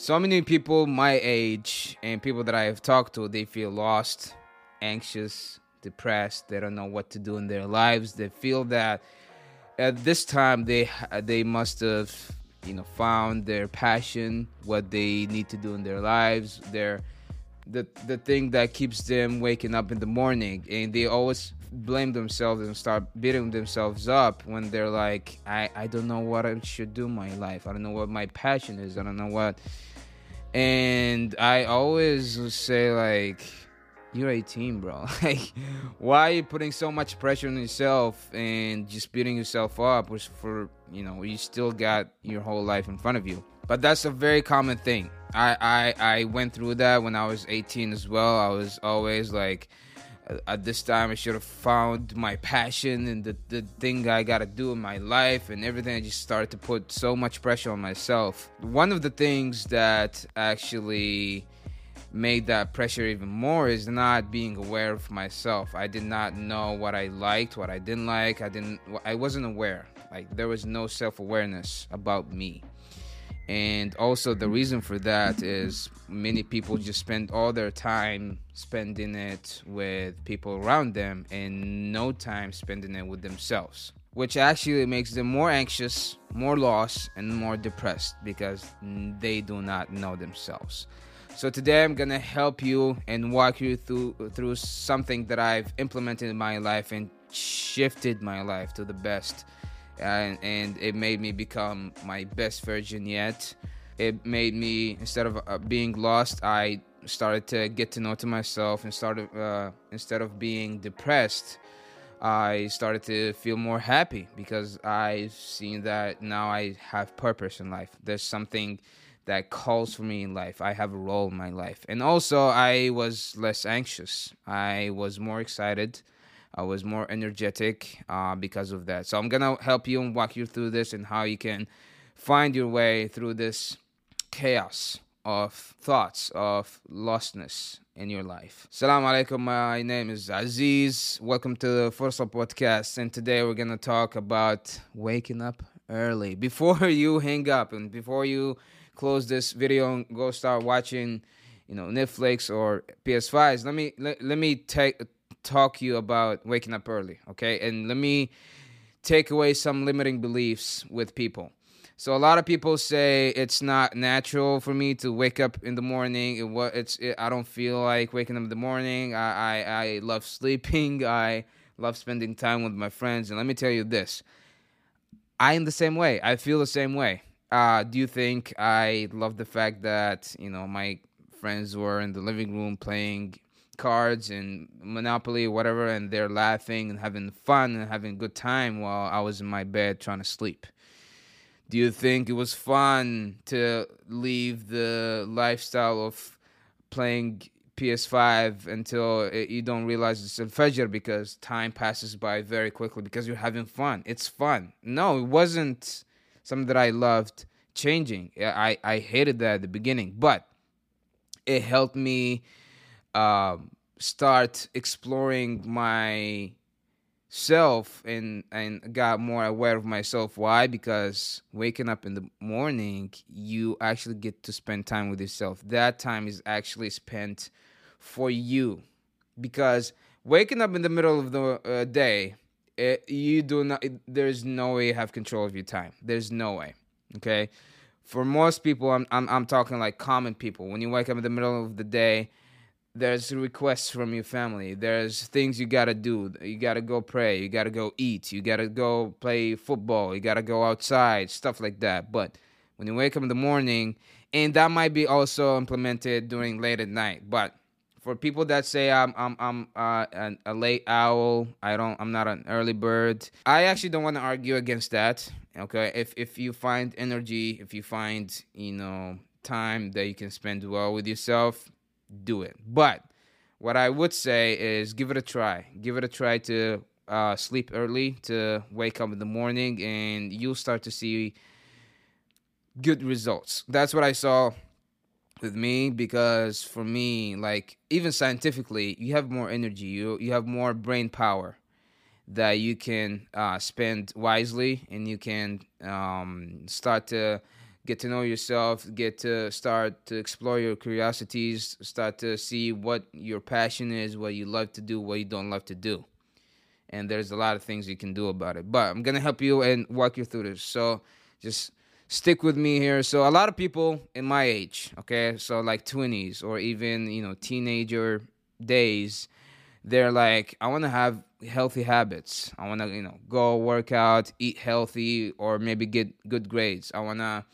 So many people my age and people that I have talked to, they feel lost, anxious, depressed. They don't know what to do in their lives. They feel that at this time they they must have you know found their passion, what they need to do in their lives, their the the thing that keeps them waking up in the morning, and they always blame themselves and start beating themselves up when they're like, I I don't know what I should do in my life. I don't know what my passion is. I don't know what and I always say like, "You're 18, bro. like, why are you putting so much pressure on yourself and just beating yourself up? For you know, you still got your whole life in front of you." But that's a very common thing. I I I went through that when I was 18 as well. I was always like at this time I should have found my passion and the, the thing I gotta do in my life and everything. I just started to put so much pressure on myself. One of the things that actually made that pressure even more is not being aware of myself. I did not know what I liked, what I didn't like. I didn't I wasn't aware. Like there was no self-awareness about me. And also, the reason for that is many people just spend all their time spending it with people around them and no time spending it with themselves, which actually makes them more anxious, more lost, and more depressed because they do not know themselves. So today I'm gonna help you and walk you through through something that I've implemented in my life and shifted my life to the best and, and it made me become my best version yet. It made me instead of uh, being lost, I started to get to know to myself and started uh, instead of being depressed. I started to feel more happy because I've seen that now I have purpose in life. There's something that calls for me in life. I have a role in my life. And also, I was less anxious. I was more excited. I was more energetic uh, because of that. So I'm gonna help you and walk you through this and how you can find your way through this chaos of thoughts of lostness in your life. Salam alaikum. My name is Aziz. Welcome to the Fursa podcast. And today we're gonna talk about waking up early. Before you hang up and before you close this video and go start watching, you know, Netflix or PS5s, let me let, let me take talk you about waking up early, okay? And let me take away some limiting beliefs with people. So a lot of people say it's not natural for me to wake up in the morning. It, what it's it, I don't feel like waking up in the morning. I, I I love sleeping. I love spending time with my friends. And let me tell you this: I am the same way. I feel the same way. Uh, do you think I love the fact that you know my friends were in the living room playing cards and Monopoly, whatever, and they're laughing and having fun and having a good time while I was in my bed trying to sleep. Do you think it was fun to leave the lifestyle of playing PS5 until it, you don't realize it's a Fajr because time passes by very quickly because you're having fun? It's fun. No, it wasn't something that I loved changing. I, I hated that at the beginning, but it helped me um, start exploring my self and and got more aware of myself. Why? Because waking up in the morning you actually get to spend time with yourself. That time is actually spent for you. Because waking up in the middle of the uh, day it, you do not it, there's no way you have control of your time. There's no way okay? For most people I'm, I'm i'm talking like common people. When you wake up in the middle of the day there's requests from your family. There's things you gotta do. You gotta go pray. You gotta go eat. You gotta go play football. You gotta go outside stuff like that. But when you wake up in the morning and that might be also implemented during late at night. But for people that say i'm i'm i'm uh, an, a late owl i don't i'm not an early bird i actually don't want to argue against that okay? If if you find energy if you find you know time that you can spend well with yourself do it. But what I would say is give it a try. Give it a try to uh, sleep early, to wake up in the morning, and you'll start to see good results. That's what I saw with me because for me, like even scientifically, you have more energy. You you have more brain power that you can uh, spend wisely, and you can um, start to get to know yourself, get to start to explore your curiosities, start to see what your passion is, what you love to do, what you don't love to do. And there's a lot of things you can do about it. But I'm going to help you and walk you through this. So just stick with me here. So a lot of people in my age, okay, so like 20s or even, you know, teenager days, they're like, I want to have healthy habits. I want to, you know, go work out, eat healthy, or maybe get good grades. I want to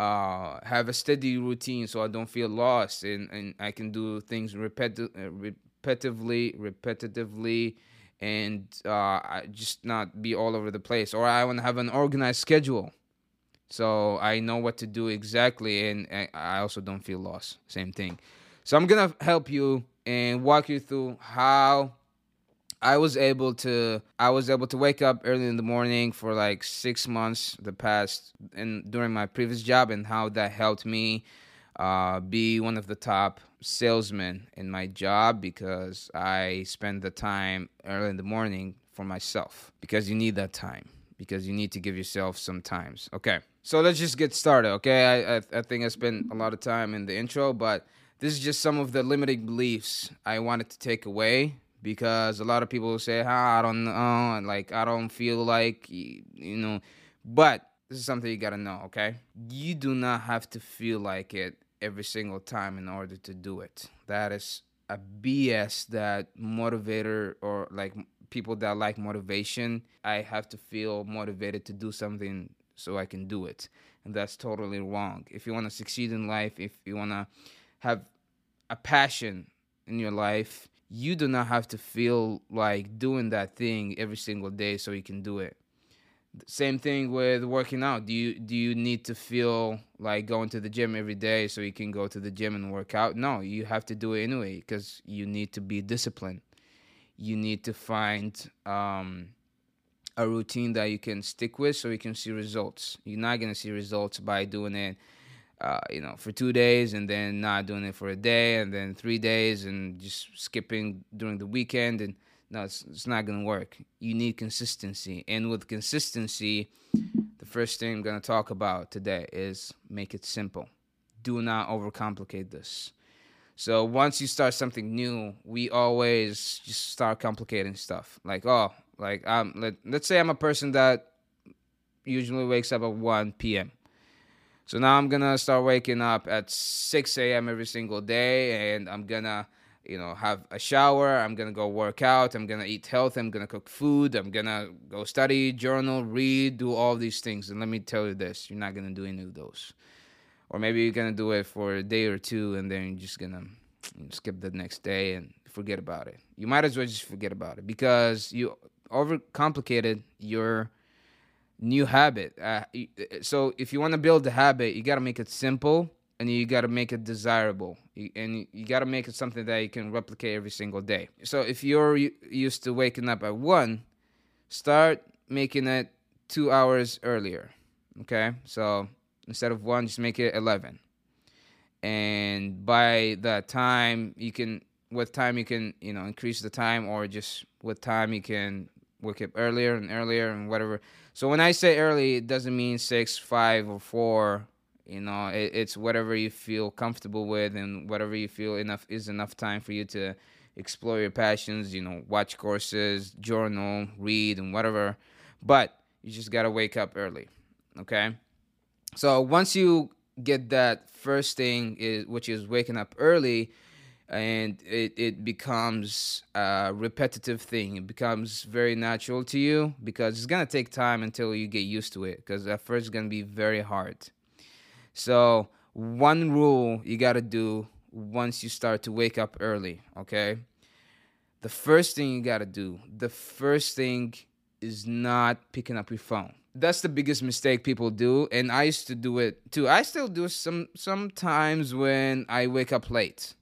uh, have a steady routine so I don't feel lost and, and I can do things repeti- uh, repetitively, repetitively, and uh, just not be all over the place. Or I want to have an organized schedule so I know what to do exactly, and I also don't feel lost. Same thing. So I'm gonna help you and walk you through how I was able to I was able to wake up early in the morning for like six months the past and during my previous job and how that helped me uh, be one of the top salesmen in my job because I spend the time early in the morning for myself because you need that time because you need to give yourself some times. Okay, so let's just get started. Okay, I I, I think I spent a lot of time in the intro, but this is just some of the limiting beliefs I wanted to take away because a lot of people say, ah, I don't know, like I don't feel like you know, but this is something you gotta know, okay? You do not have to feel like it every single time in order to do it. That is a BS that motivator or like people that like motivation, I have to feel motivated to do something so I can do it. And that's totally wrong. If you want to succeed in life, if you want to have a passion in your life, you do not have to feel like doing that thing every single day so you can do it. Same thing with working out. Do you do you need to feel like going to the gym every day so you can go to the gym and work out? No, you have to do it anyway because you need to be disciplined. You need to find um, a routine that you can stick with so you can see results. You're not gonna see results by doing it uh, you know, for two days and then not doing it for a day and then three days and just skipping during the weekend. And no, it's, it's not going to work. You need consistency. And with consistency, the first thing I'm going to talk about today is make it simple. Do not overcomplicate this. So once you start something new, we always just start complicating stuff. Like, oh, like um, let, let's say I'm a person that usually wakes up at 1 p.m. So now I'm gonna start waking up at 6 a.m. every single day, and I'm gonna, you know, have a shower. I'm gonna go work out. I'm gonna eat healthy. I'm gonna cook food. I'm gonna go study, journal, read, do all these things. And let me tell you this: you're not gonna do any of those. Or maybe you're gonna do it for a day or two, and then you're just gonna skip the next day and forget about it. You might as well just forget about it because you overcomplicated your new habit. Uh, so if you want to build a habit, you got to make it simple and you got to make it desirable. And you got to make it something that you can replicate every single day. So if you're used to waking up at 1, start making it 2 hours earlier. Okay? So instead of 1, just make it 11. And by that time, you can with time you can, you know, increase the time or just with time you can wake up earlier and earlier and whatever. So when I say early, it doesn't mean six, five, or four. You know, it, it's whatever you feel comfortable with and whatever you feel enough is enough time for you to explore your passions. You know, watch courses, journal, read, and whatever. But you just gotta wake up early. Okay. So once you get that first thing is which is waking up early and it, it becomes a repetitive thing. It becomes very natural to you because it's gonna take time until you get used to it. Because at first it's gonna be very hard. So one rule you gotta do once you start to wake up early, okay? The first thing you gotta do, the first thing is not picking up your phone. That's the biggest mistake people do, and I used to do it too. I still do some sometimes when I wake up late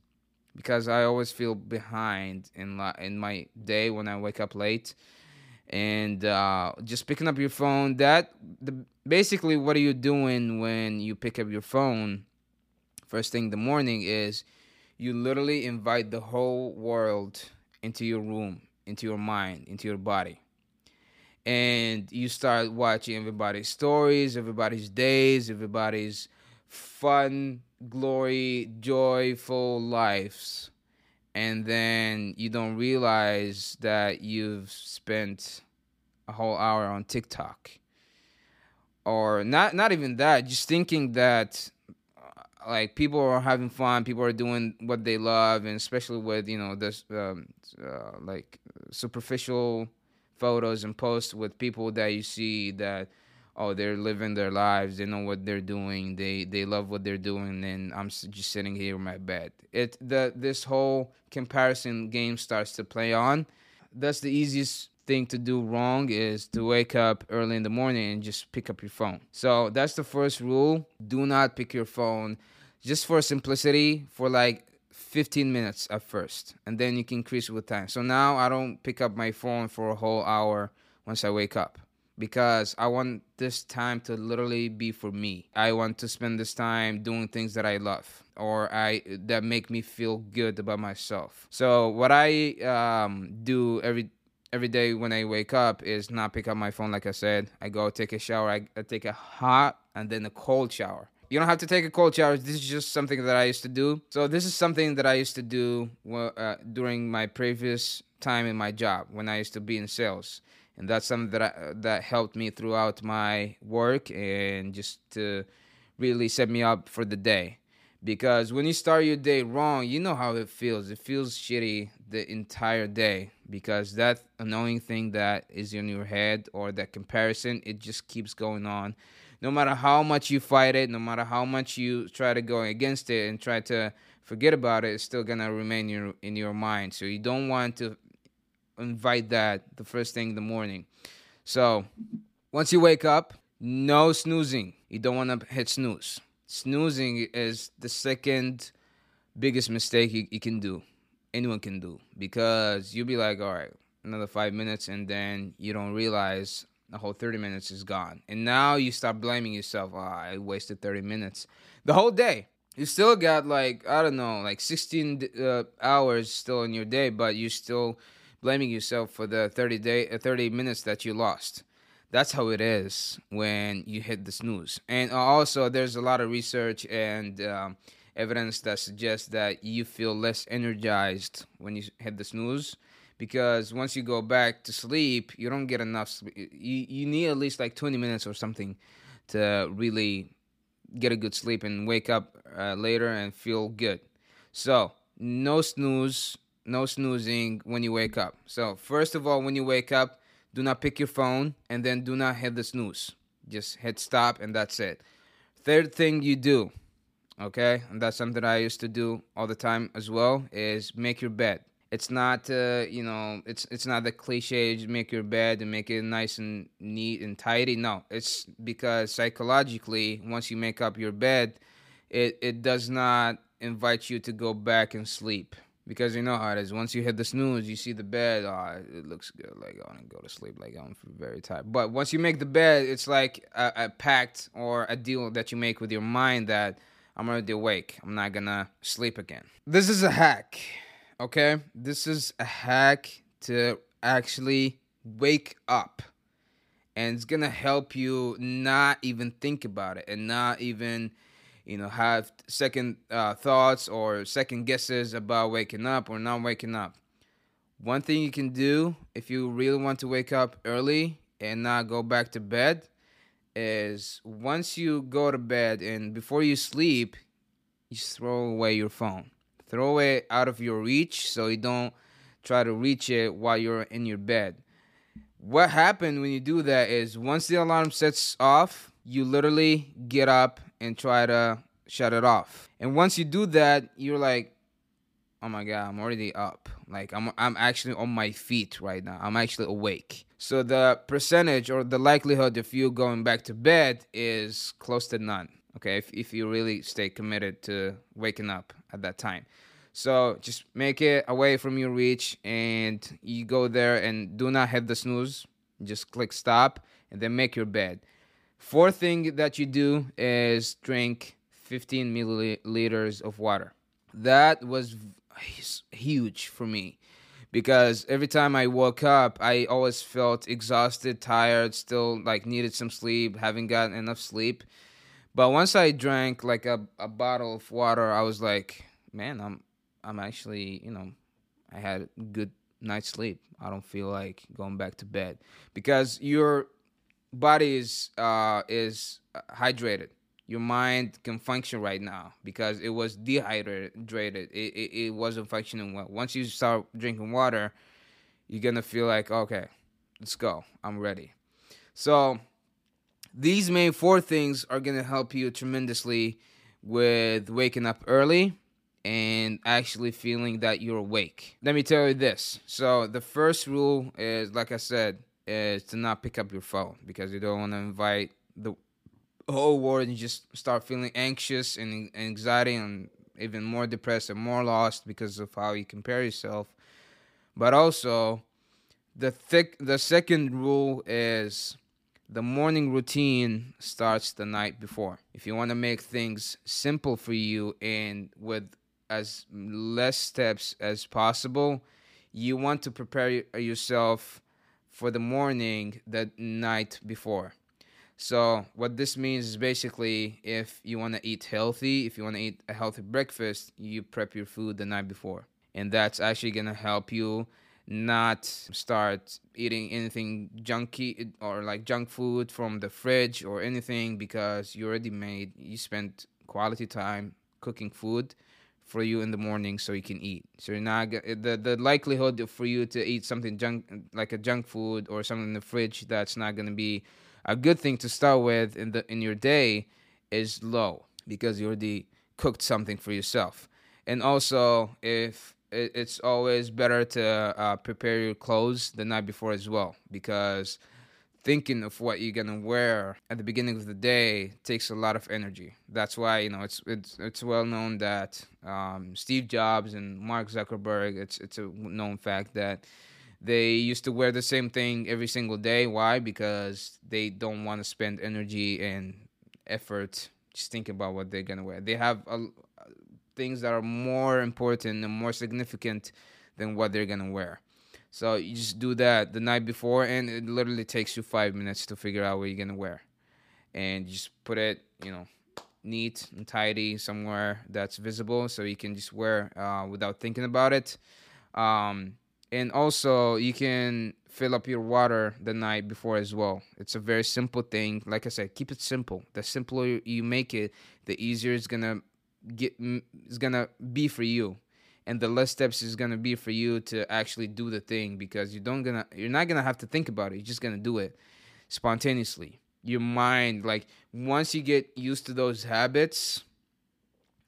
because I always feel behind in la- in my day when I wake up late, and uh, just picking up your phone. That the basically what are you doing when you pick up your phone first thing in the morning is you literally invite the whole world into your room, into your mind, into your body. and you start watching everybody's stories, everybody's days, everybody's fun, glory, joyful lives. And then you don't realize that you've spent a whole hour on TikTok. Or not not even that, just thinking that uh, like people are having fun, people are doing what they love, and especially with you know this um, uh, like superficial photos and posts with people that you see that oh they're living their lives they know what they're doing they they love what they're doing and i'm just sitting here in my bed it the this whole comparison game starts to play on. That's the easiest thing to do wrong is to wake up early in the morning and just pick up your phone. So that's the first rule. Do not pick your phone. Just for simplicity for like 15 minutes at first and then you can increase with time. So now i don't pick up my phone for a whole hour once i wake up because I want this time to literally be for me. I want to spend this time doing things that I love or I that make me feel good about myself. So what I um, do every every day when I wake up is not pick up my phone like I said. I go take a shower. I, I take a hot and then a cold shower. You don't have to take a cold shower. This is just something that I used to do. So this is something that I used to do uh, during my previous time in my job when I used to be in sales and that's something that I, that helped me throughout my work and just to really set me up for the day. Because when you start your day wrong you know how it feels. It feels shitty the entire day because that annoying thing that is in your head or that comparison it just keeps going on. No matter how much you fight it no matter how much you try to go against it and try to forget about it it's still gonna remain in your, in your mind. So you don't want to invite that the first thing in the morning. So once you wake up, no snoozing. You don't want to hit snooze. Snoozing is the second biggest mistake you, you can do. Anyone can do because you'll be like, all right, another five minutes, and then you don't realize the whole 30 minutes is gone. And now you start blaming yourself. Oh, I wasted 30 minutes. The whole day. You still got like, I don't know, like 16 uh, hours still in your day, but you still blaming yourself for the 30 day uh, 30 minutes that you lost that's how it is when you hit the snooze and also there's a lot of research and um, evidence that suggests that you feel less energized when you hit the snooze because once you go back to sleep you don't get enough sleep. you, you need at least like 20 minutes or something to really get a good sleep and wake up uh, later and feel good so no snooze no snoozing when you wake up. So, first of all, when you wake up, do not pick your phone and then do not hit the snooze. Just hit stop and that's it. Third thing you do, okay, and that's something I used to do all the time as well, is make your bed. It's not, uh, you know, it's it's not the cliche. Make your bed and make it nice and neat and tidy. No, it's because psychologically, once you make up your bed, it it does not invite you to go back and sleep because you know how it is. Once you hit the snooze, you see the bed. Oh, it looks good. Like I want to go to sleep. Like I'm very tired. But once you make the bed, it's like a, a pact or a deal that you make with your mind that I'm already awake. I'm not gonna sleep again. This is a hack. Okay, this is a hack to actually wake up, and it's gonna help you not even think about it and not even you know have second uh, thoughts or second guesses about waking up or not waking up. One thing you can do if you really want to wake up early and not go back to bed is once you go to bed and before you sleep you throw away your phone. Throw it out of your reach so you don't try to reach it while you're in your bed. What happened when you do that is once the alarm sets off you literally get up and try to shut it off. And once you do that, you're like, oh my god, I'm already up. Like I'm I'm actually on my feet right now. I'm actually awake. So the percentage or the likelihood of you going back to bed is close to none. Okay, if if you really stay committed to waking up at that time. So just make it away from your reach and you go there and do not hit the snooze. Just click stop and then make your bed. Fourth thing that you do is drink 15 milliliters of water. That was huge for me because every time I woke up, I always felt exhausted, tired, still like needed some sleep, haven't gotten enough sleep. But once I drank like a, a bottle of water, I was like, man, I'm I'm actually, you know, I had good night's sleep. I don't feel like going back to bed because your body is uh, is hydrated. Your mind can function right now because it was dehydrated. It, it, it wasn't functioning well. Once you start drinking water, you're gonna feel like okay, let's go. I'm ready. So these main four things are gonna help you tremendously with waking up early and actually feeling that you're awake. Let me tell you this. So the first rule is, like I said, is to not pick up your phone because you don't want to invite the whole world and just start feeling anxious and anxiety and even more depressed and more lost because of how you compare yourself. But also, the thick the second rule is the morning routine starts the night before. If you want to make things simple for you and with as less steps as possible. You want to prepare yourself for the morning the night before. So what this means is basically if you want to eat healthy, if you want to eat a healthy breakfast, you prep your food the night before. And that's actually going to help you not start eating anything junky or like junk food from the fridge or anything because you already made you spent quality time cooking food for you in the morning so you can eat. So you're not the the likelihood for you to eat something junk like a junk food or something in the fridge that's not going to be a good thing to start with in the in your day is low because you already cooked something for yourself. And also, if it's always better to uh, prepare your clothes the night before as well because thinking of what you're gonna wear at the beginning of the day takes a lot of energy. That's why you know it's it's it's well known that um, Steve Jobs and Mark Zuckerberg. It's it's a known fact that they used to wear the same thing every single day. Why? Because they don't want to spend energy and effort just thinking about what they're gonna wear. They have things that are more important and more significant than what they're gonna wear. So you just do that the night before, and it literally takes you five minutes to figure out what you're gonna wear, and you just put it, you know, neat and tidy somewhere that's visible, so you can just wear uh, without thinking about it. Um, and also, you can fill up your water the night before as well. It's a very simple thing. Like I said, keep it simple. The simpler you make it, the easier it's gonna get. It's gonna be for you and the less steps is gonna be for you to actually do the thing because you don't gonna you're not gonna have to think about it. You're just gonna do it spontaneously. Your mind, like once you get used to those habits,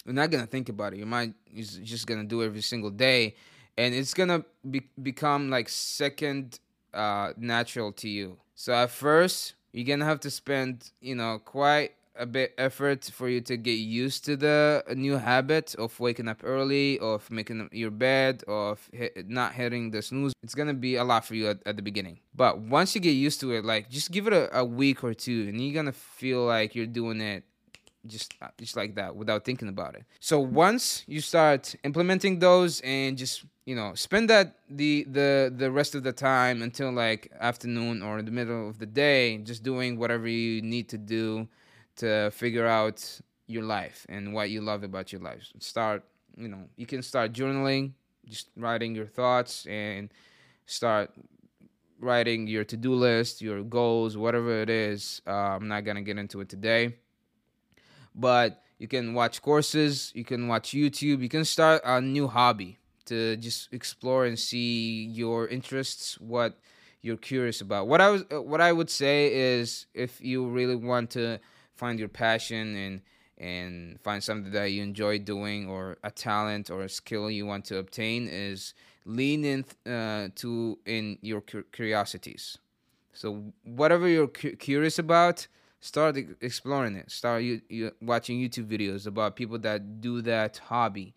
you're not gonna think about it. Your mind is just gonna do it every single day, and it's gonna be, become like second uh, natural to you. So at first, you're gonna have to spend you know quite a bit effort for you to get used to the new habit of waking up early, of making your bed, of hit, not hitting the snooze. It's gonna be a lot for you at, at, the beginning. But once you get used to it, like just give it a, a week or two, and you're gonna feel like you're doing it just just like that without thinking about it. So once you start implementing those and just you know spend that the the the rest of the time until like afternoon or in the middle of the day just doing whatever you need to do to figure out your life and what you love about your life. Start, you know, you can start journaling, just writing your thoughts and start writing your to-do list, your goals, whatever it is. Uh, I'm not gonna get into it today, but you can watch courses, you can watch YouTube, you can start a new hobby to just explore and see your interests, what you're curious about. What I was, what I would say is, if you really want to find your passion and and find something that you enjoy doing or a talent or a skill you want to obtain is lean in uh, to in your curiosities. So whatever you're cu- curious about start exploring it. Start you, you watching youtube videos about people that do that hobby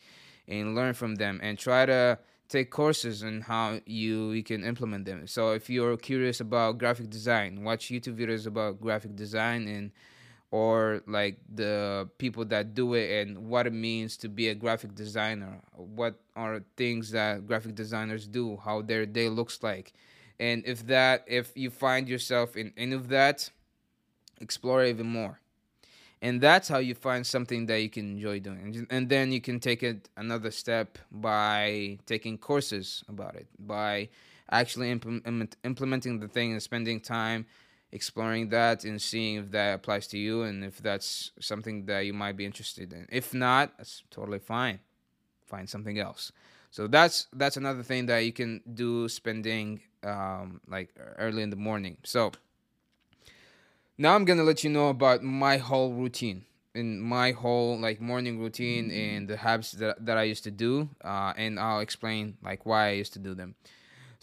and learn from them and try to take courses on how you, you can implement them. So if you're curious about graphic design watch youtube videos about graphic design and or like the people that do it and what it means to be a graphic designer. What are things that graphic designers do how their day looks like. And if that if you find yourself in any of that explore even more. And that's how you find something that you can enjoy doing. And then you can take it another step by taking courses about it by actually implement, implementing the thing and spending time exploring that and seeing if that applies to you and if that's something that you might be interested in. If not, that's totally fine. Find something else. So that's that's another thing that you can do spending um, like early in the morning. So now I'm gonna let you know about my whole routine in my whole like morning routine and the habits that, that I used to do, uh, and I'll explain like why I used to do them.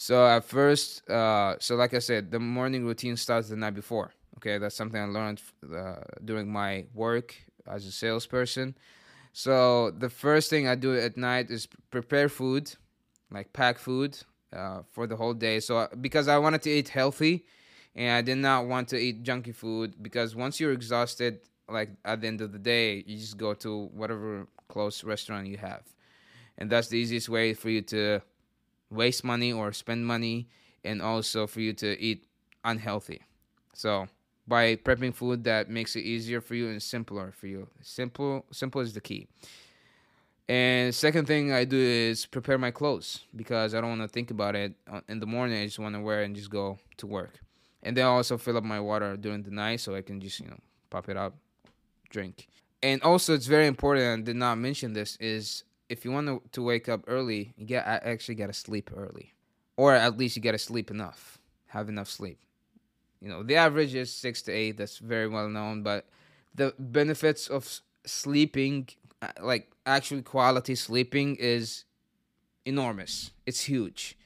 So at first, uh, so like I said, the morning routine starts the night before. Okay, that's something I learned uh, during my work as a salesperson. So the first thing I do at night is prepare food, like pack food uh, for the whole day. So because I wanted to eat healthy, and I did not want to eat junky food because once you're exhausted, like at the end of the day, you just go to whatever close restaurant you have, and that's the easiest way for you to waste money or spend money and also for you to eat unhealthy. So by prepping food that makes it easier for you and simpler for you. Simple simple is the key. And second thing I do is prepare my clothes because I don't want to think about it in the morning. I just want to wear and just go to work. And then I also fill up my water during the night so I can just, you know, pop it up, drink. And also it's very important, I did not mention this, is if you want to, wake up early, you get actually got to sleep early, or at least you got to sleep enough, have enough sleep. You know, the average is six to eight. That's very well known, but the benefits of sleeping, uh, like actually quality sleeping, is enormous. It's huge.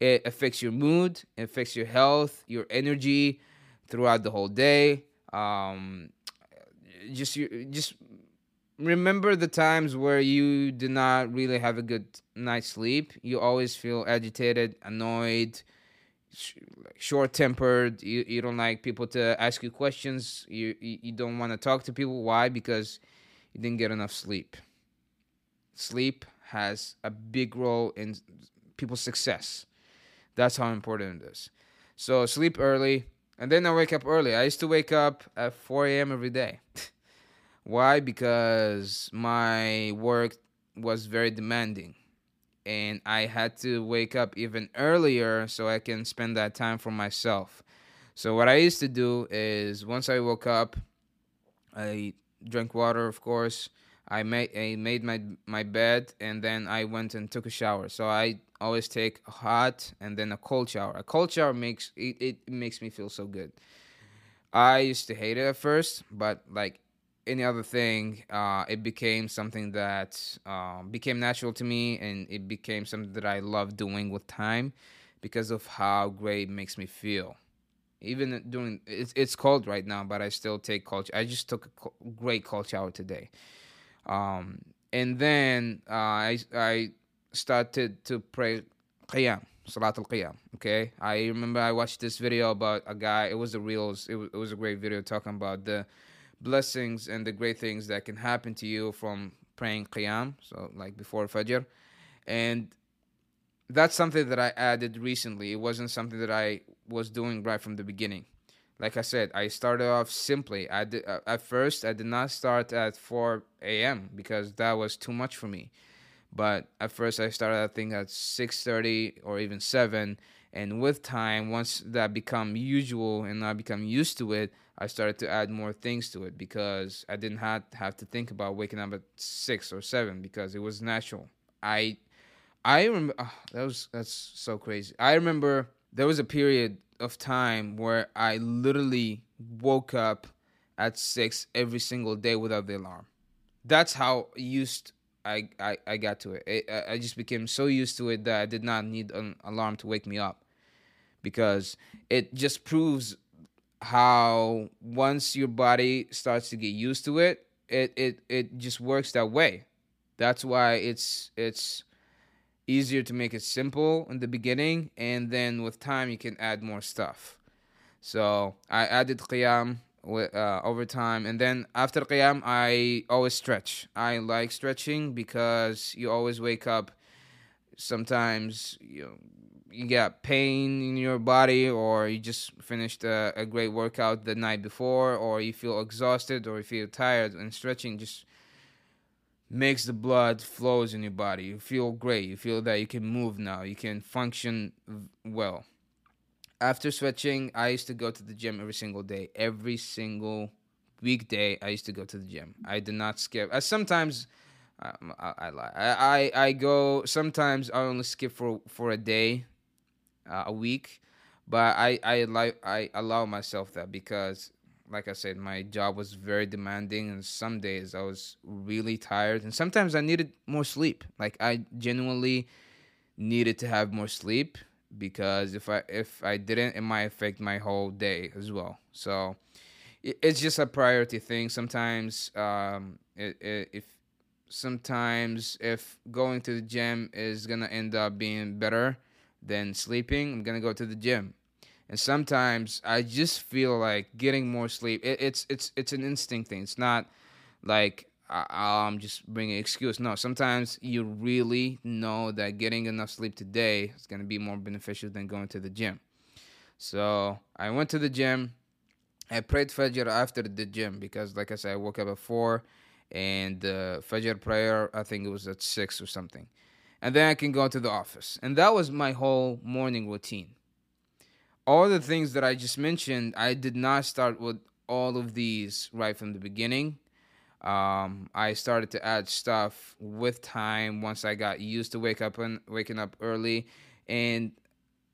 It affects your mood, it affects your health, your energy throughout the whole day. Um, just you, just remember the times where you did not really have a good night's sleep. You always feel agitated, annoyed, short tempered. You, you don't like people to ask you questions. You, you don't want to talk to people. Why? Because you didn't get enough sleep. Sleep has a big role in people's success. That's how important it is. So sleep early, and then I wake up early. I used to wake up at 4 a.m. every day. Why? Because my work was very demanding and I had to wake up even earlier so I can spend that time for myself. So what I used to do is once I woke up, I drank water, of course. I made I made my my bed and then I went and took a shower. So I always take a hot and then a cold shower. A cold shower makes it, it makes me feel so good. I used to hate it at first, but like any other thing, uh, it became something that um, became natural to me, and it became something that I love doing with time because of how great it makes me feel. Even during it's it's cold right now, but I still take cold. I just took a great cold shower today, um, and then uh, I I started to pray qiyam, salat al qiyam. Okay, I remember I watched this video about a guy. It was a reels. It was, it was a great video talking about the blessings and the great things that can happen to you from praying qiyam, so like before Fajr. And that's something that I added recently. It wasn't something that I was doing right from the beginning. Like I said, I started off simply. I did, uh, at first I did not start at 4 a.m. because that was too much for me. But at first I started I think at 6:30 or even 7 and with time once that become usual and I become used to it, I started to add more things to it because I didn't have, have to think about waking up at six or seven because it was natural. I I remember oh, ah, that was that's so crazy. I remember there was a period of time where I literally woke up at six every single day without the alarm. That's how used I, I, I got to it. it. I just became so used to it that I did not need an alarm to wake me up because it just proves how once your body starts to get used to it, it it it just works that way. That's why it's it's easier to make it simple in the beginning, and then with time you can add more stuff. So I added qiyam uh, over time. And then after qiyam, I always stretch. I like stretching because you always wake up. Sometimes you know, you got pain in your body, or you just finished a, a great workout the night before, or you feel exhausted, or you feel tired. And stretching just makes the blood flows in your body. You feel great. You feel that you can move now. You can function well after stretching I used to go to the gym every single day. Every single weekday, I used to go to the gym. I did not skip. I sometimes, um, I, I, lie. I, I, I go. Sometimes I only skip for for a day, uh, a week, but I I like I allow myself that because, like I said, my job was very demanding, and some days I was really tired, and sometimes I needed more sleep. Like I genuinely needed to have more sleep because if I if I didn't, it might affect my whole day as well. So it's just a priority thing. Sometimes, um, it, it, if sometimes if going to the gym is gonna end up being better than sleeping, I'm gonna go to the gym. And sometimes I just feel like getting more sleep. It, it's it's it's an instinct thing. It's not like I, am just bringing an excuse. No, sometimes you really know that getting enough sleep today is to be more beneficial than going to the gym. So I went to the gym. I prayed Fajr after the gym because, like I said, I woke up at 4 and uh, Fajr prayer, I think it was at 6 or something. And then I can go to the office. And that was my whole morning routine. All the things that I just mentioned, I did not start with all of these right from the beginning um, I started to add stuff with time once I got used to wake up and waking up early, and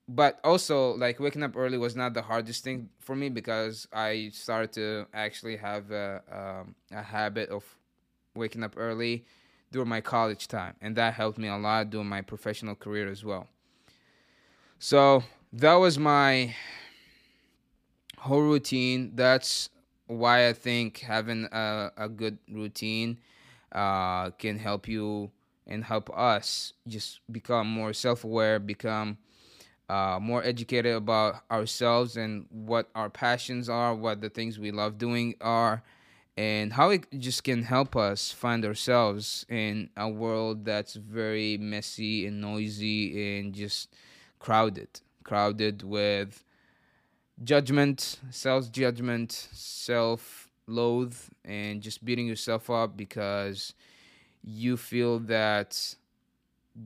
but also like waking up early was not the hardest thing for me because I started to actually have a, um, a habit of waking up early during my college time, and that helped me a lot during my professional career as well. So that was my whole routine. That's why I think having a, a good routine uh, can help you and help us just become more self aware, become uh, more educated about ourselves and what our passions are, what the things we love doing are, and how it just can help us find ourselves in a world that's very messy and noisy and just crowded, crowded with judgment, self judgment, self loathe, and just beating yourself up because you feel that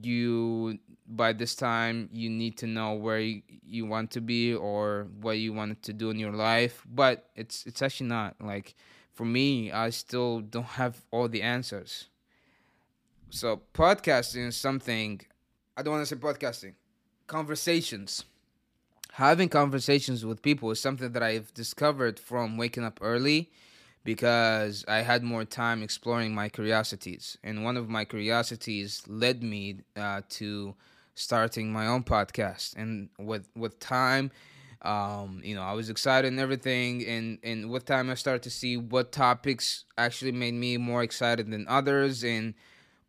you by this time you need to know where you, you want to be or what you wanted to do in your life but it's it's actually not like for me i still don't have all the answers so podcasting is something i don't want to say podcasting conversations having conversations with people is something that I've discovered from waking up early because I had more time exploring my curiosities. And one of my curiosities led me uh, to starting my own podcast. And with with time, um, you know, I was excited and everything. And and with time, I started to see what topics actually made me more excited than others. And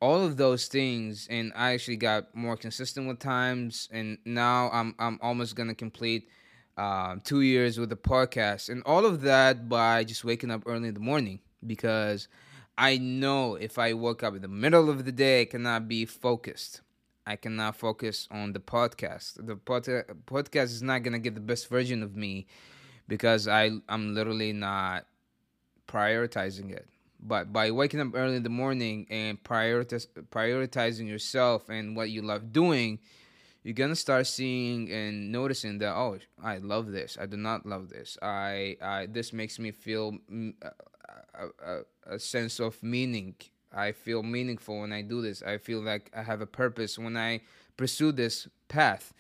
all of those things and I actually got more consistent with times and now I'm I'm almost gonna complete uh, two years with the podcast and all of that by just waking up early in the morning because I know if I woke up in the middle of the day I cannot be focused. I cannot focus on the podcast. The pod- podcast is not gonna get the best version of me because I I'm literally not prioritizing it but by waking up early in the morning and prioritize, prioritizing yourself and what you love doing, you're gonna start seeing and noticing that oh, I love this. I do not love this. I, I this makes me feel mm, a, a, a sense of meaning. I feel meaningful when I do this. I feel like I have a purpose when I pursue this path.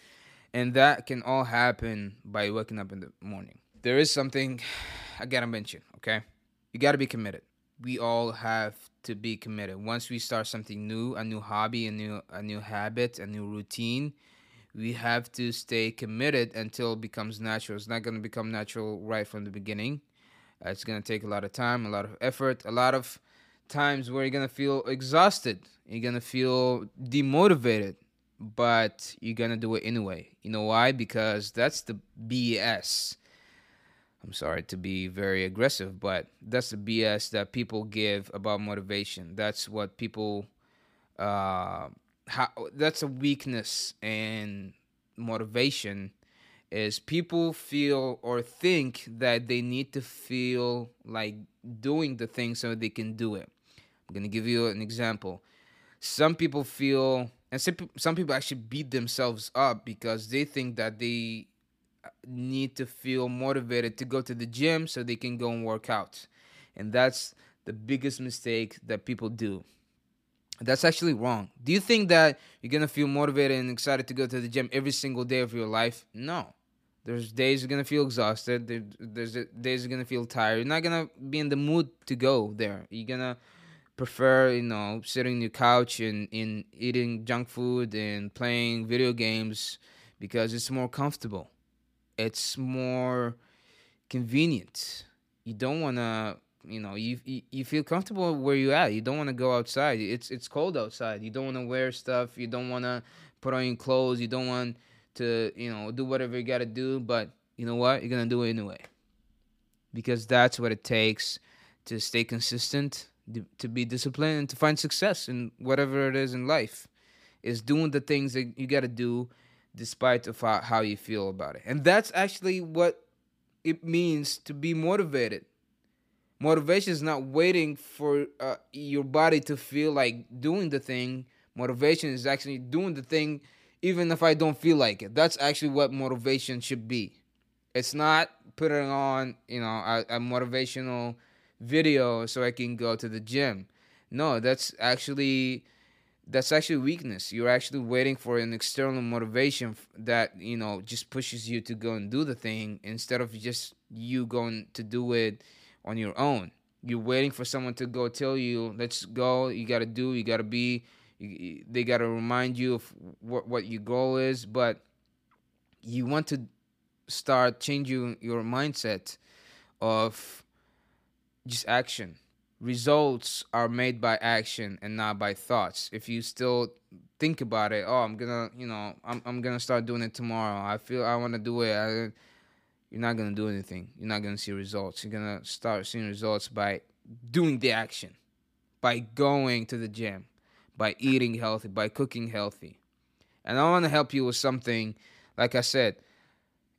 And that can all happen by waking up in the morning. There is something I gotta mention, okay? You gotta be committed we all have to be committed. Once we start something new, a new hobby, a new a new habit, a new routine, we have to stay committed until it becomes natural. It's not to become natural right from the beginning. Uh, it's to take a lot of time, a lot of effort, a lot of times where you're to feel exhausted. You're to feel demotivated, but you're to do it anyway. You know why? Because that's the BS I'm sorry to be very aggressive, but that's the BS that people give about motivation. That's what people, uh, how, that's a weakness in motivation is people feel or think that they need to feel like doing the thing so they can do it. I'm going to give you an example. Some people feel, and some people actually beat themselves up because they think that they uh, need to feel motivated to go to the gym so they can go and work out. And that's the biggest mistake that people do. That's actually wrong. Do you think that you're going to feel motivated and excited to go to the gym every single day of your life? No. There's days you're going to feel exhausted. There's days you're going to feel tired. You're not going to be in the mood to go there. You're going to prefer, you know, sitting on your couch and, and eating junk food and playing video games because it's more comfortable it's more convenient. You don't want to, you know, you, you you feel comfortable where you at. You don't want to go outside. It's it's cold outside. You don't want to wear stuff. You don't want to put on your clothes. You don't want to, you know, do whatever you got to do. But you know what? You're gonna do it anyway, because that's what it takes to stay consistent, to be disciplined, and to find success in whatever it is in life. Is doing the things that you got to do despite of how, you feel about it. And that's actually what it means to be motivated. Motivation is not waiting for uh, your body to feel like doing the thing. Motivation is actually doing the thing even if I don't feel like it. That's actually what motivation should be. It's not putting on, you know, a, a motivational video so I can go to the gym. No, that's actually that's actually weakness. You're actually waiting for an external motivation that you know just pushes you to go and do the thing instead of just you going to do it on your own. You're waiting for someone to go tell you, "Let's go." You got to do. You got to be. They got to remind you of what what your goal is, but you want to start changing your mindset of just action results are made by action and not by thoughts. If you still think about it, oh, I'm gonna, you know, I'm I'm gonna start doing it tomorrow. I feel I want to do it. I, you're not gonna do anything. You're not gonna see results. You're gonna start seeing results by doing the action, by going to the gym, by eating healthy, by cooking healthy. And I want to help you with something. Like I said,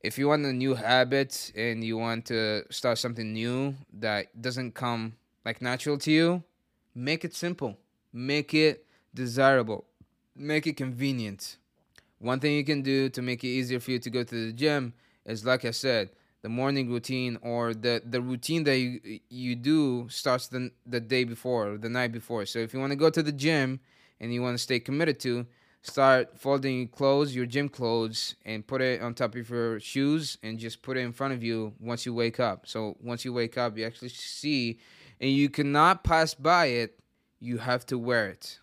if you want a new habit and you want to start something new that doesn't come like natural to you, make it simple. Make it desirable. Make it convenient. One thing you can do to make it easier for you to go to the gym is like I said, the morning routine or the, the routine that you you do starts the the day before, the night before. So if you want to go to the gym and you want to stay committed to, start folding clothes, your gym clothes, and put it on top of your shoes and just put it in front of you once you wake up. So once you wake up, you actually see and you cannot pass by it, you have to wear it.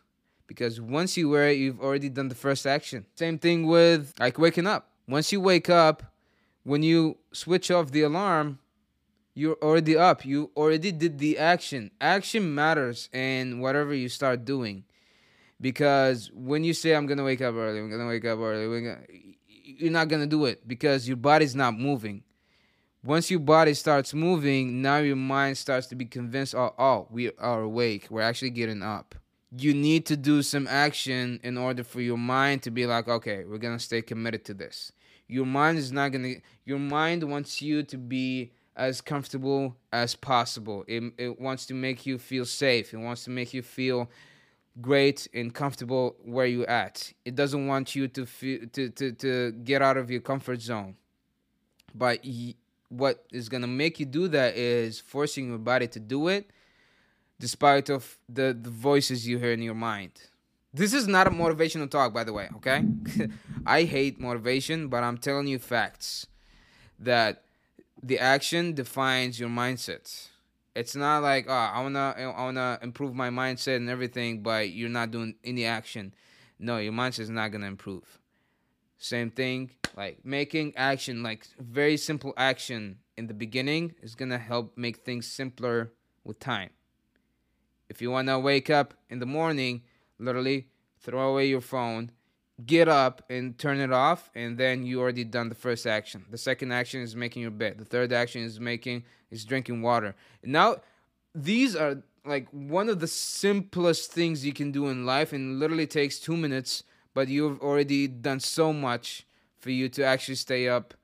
Because once you wear it, you've already done the first action. Same thing with like waking up. Once you wake up, when you switch off the alarm, you're already up. You already did the action. Action matters in whatever you start doing. Because when you say, I'm to wake up early, I'm to wake up early, you're not to do it because your body's not moving once your body starts moving, now your mind starts to be convinced, oh, oh, we are awake. We're actually getting up. You need to do some action in order for your mind to be like, okay, we're gonna stay committed to this. Your mind is not gonna. Your mind wants you to be as comfortable as possible. It, it wants to make you feel safe. It wants to make you feel great and comfortable where you're at. It doesn't want you to feel to to, to get out of your comfort zone. But what is gonna make you do that is forcing your body to do it despite of the, the voices you hear in your mind this is not a motivational talk by the way okay i hate motivation but i'm telling you facts that the action defines your mindset it's not like oh i wanna i wanna improve my mindset and everything but you're not doing any action. No your mindset is not gonna improve. Same thing like making action like very simple action in the beginning is to help make things simpler with time. If you want to wake up in the morning literally throw away your phone get up and turn it off and then you already done the first action. The second action is making your bed. The third action is making is drinking water. Now these are like one of the simplest things you can do in life and literally takes two minutes but you've already done so much for you to actually stay up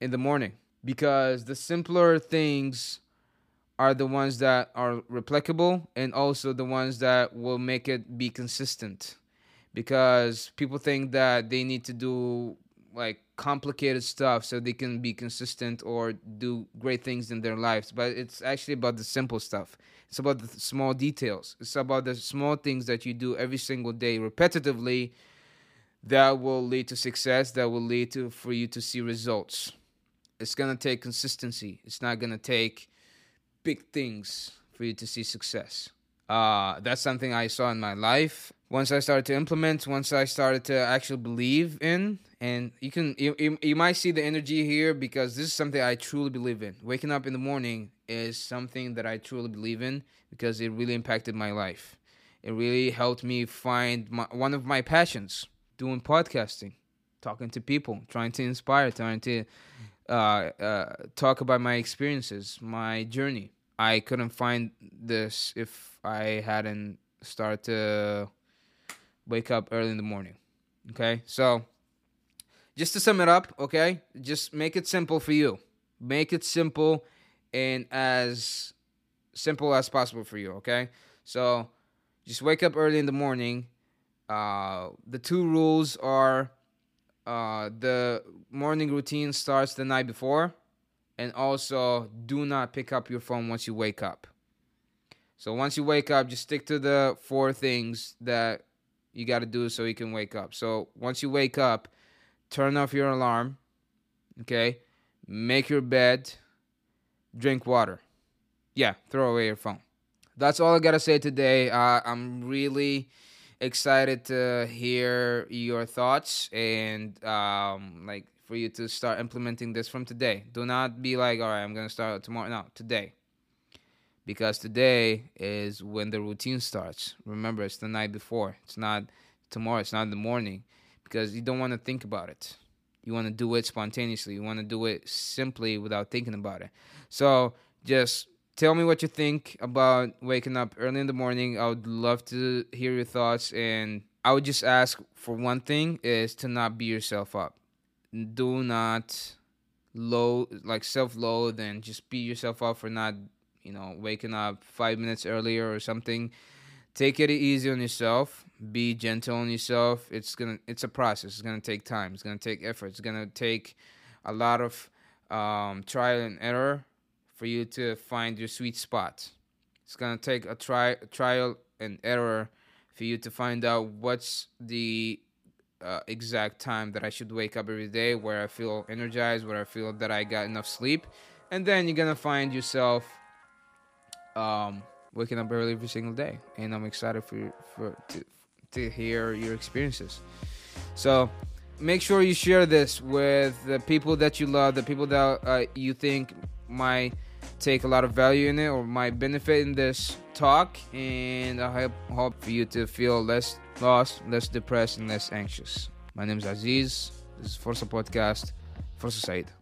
in the morning. Because the simpler things are the ones that are replicable and also the ones that will make it be consistent because people think that they need to do like complicated stuff so they can be consistent or do great things in their lives but it's actually about the simple stuff. It's about the small details. It's about the small things that you do every single day repetitively that will lead to success that will lead to for you to see results. It's going to take consistency. It's not going to take big things for you to see success. Uh, that's something i saw in my life once I started to implement, once I started to actually believe in, and you can you, you, you, might see the energy here because this is something I truly believe in. Waking up in the morning is something that I truly believe in because it really impacted my life. It really helped me find my, one of my passions, doing podcasting, talking to people, trying to inspire, trying to uh, uh, talk about my experiences, my journey. I couldn't find this if I hadn't started to wake up early in the morning. Okay? So, just to sum it up, okay? Just make it simple for you. Make it simple and as simple as possible for you, okay? So, just wake up early in the morning. Uh, the two rules are uh, the morning routine starts the night before, and also do not pick up your phone once you wake up. So once you wake up, just stick to the four things that you got to do so you can wake up. So once you wake up, turn off your alarm, okay? Make your bed, drink water. Yeah, throw away your phone. That's all I got to say today. Uh, I'm really excited to hear your thoughts and um, like for you to start implementing this from today. Do not be like, all right, I'm going to start tomorrow. No, today because today is when the routine starts. Remember, it's the night before. It's not tomorrow. It's not the morning because you don't want to think about it. You want to do it spontaneously. You want to do it simply without thinking about it. So just tell me what you think about waking up early in the morning. I would love to hear your thoughts. And I would just ask for one thing is to not beat yourself up. Do not low like self loathe and just beat yourself up for not you know, waking up five minutes earlier or something. Take it easy on yourself. Be gentle on yourself. It's gonna. It's a process. It's gonna take time. It's gonna take effort. It's gonna take a lot of um, trial and error for you to find your sweet spot. It's gonna take a try trial and error for you to find out what's the uh, exact time that I should wake up every day, where I feel energized, where I feel that I got enough sleep, and then you're gonna find yourself um, waking up early every single day, and I'm excited for for to, to hear your experiences. So make sure you share this with the people that you love, the people that uh, you think might take a lot of value in it or might benefit in this talk. And I hope, hope for you to feel less lost, less depressed, and less anxious. My name is Aziz. This is Forza Podcast. Forza Said.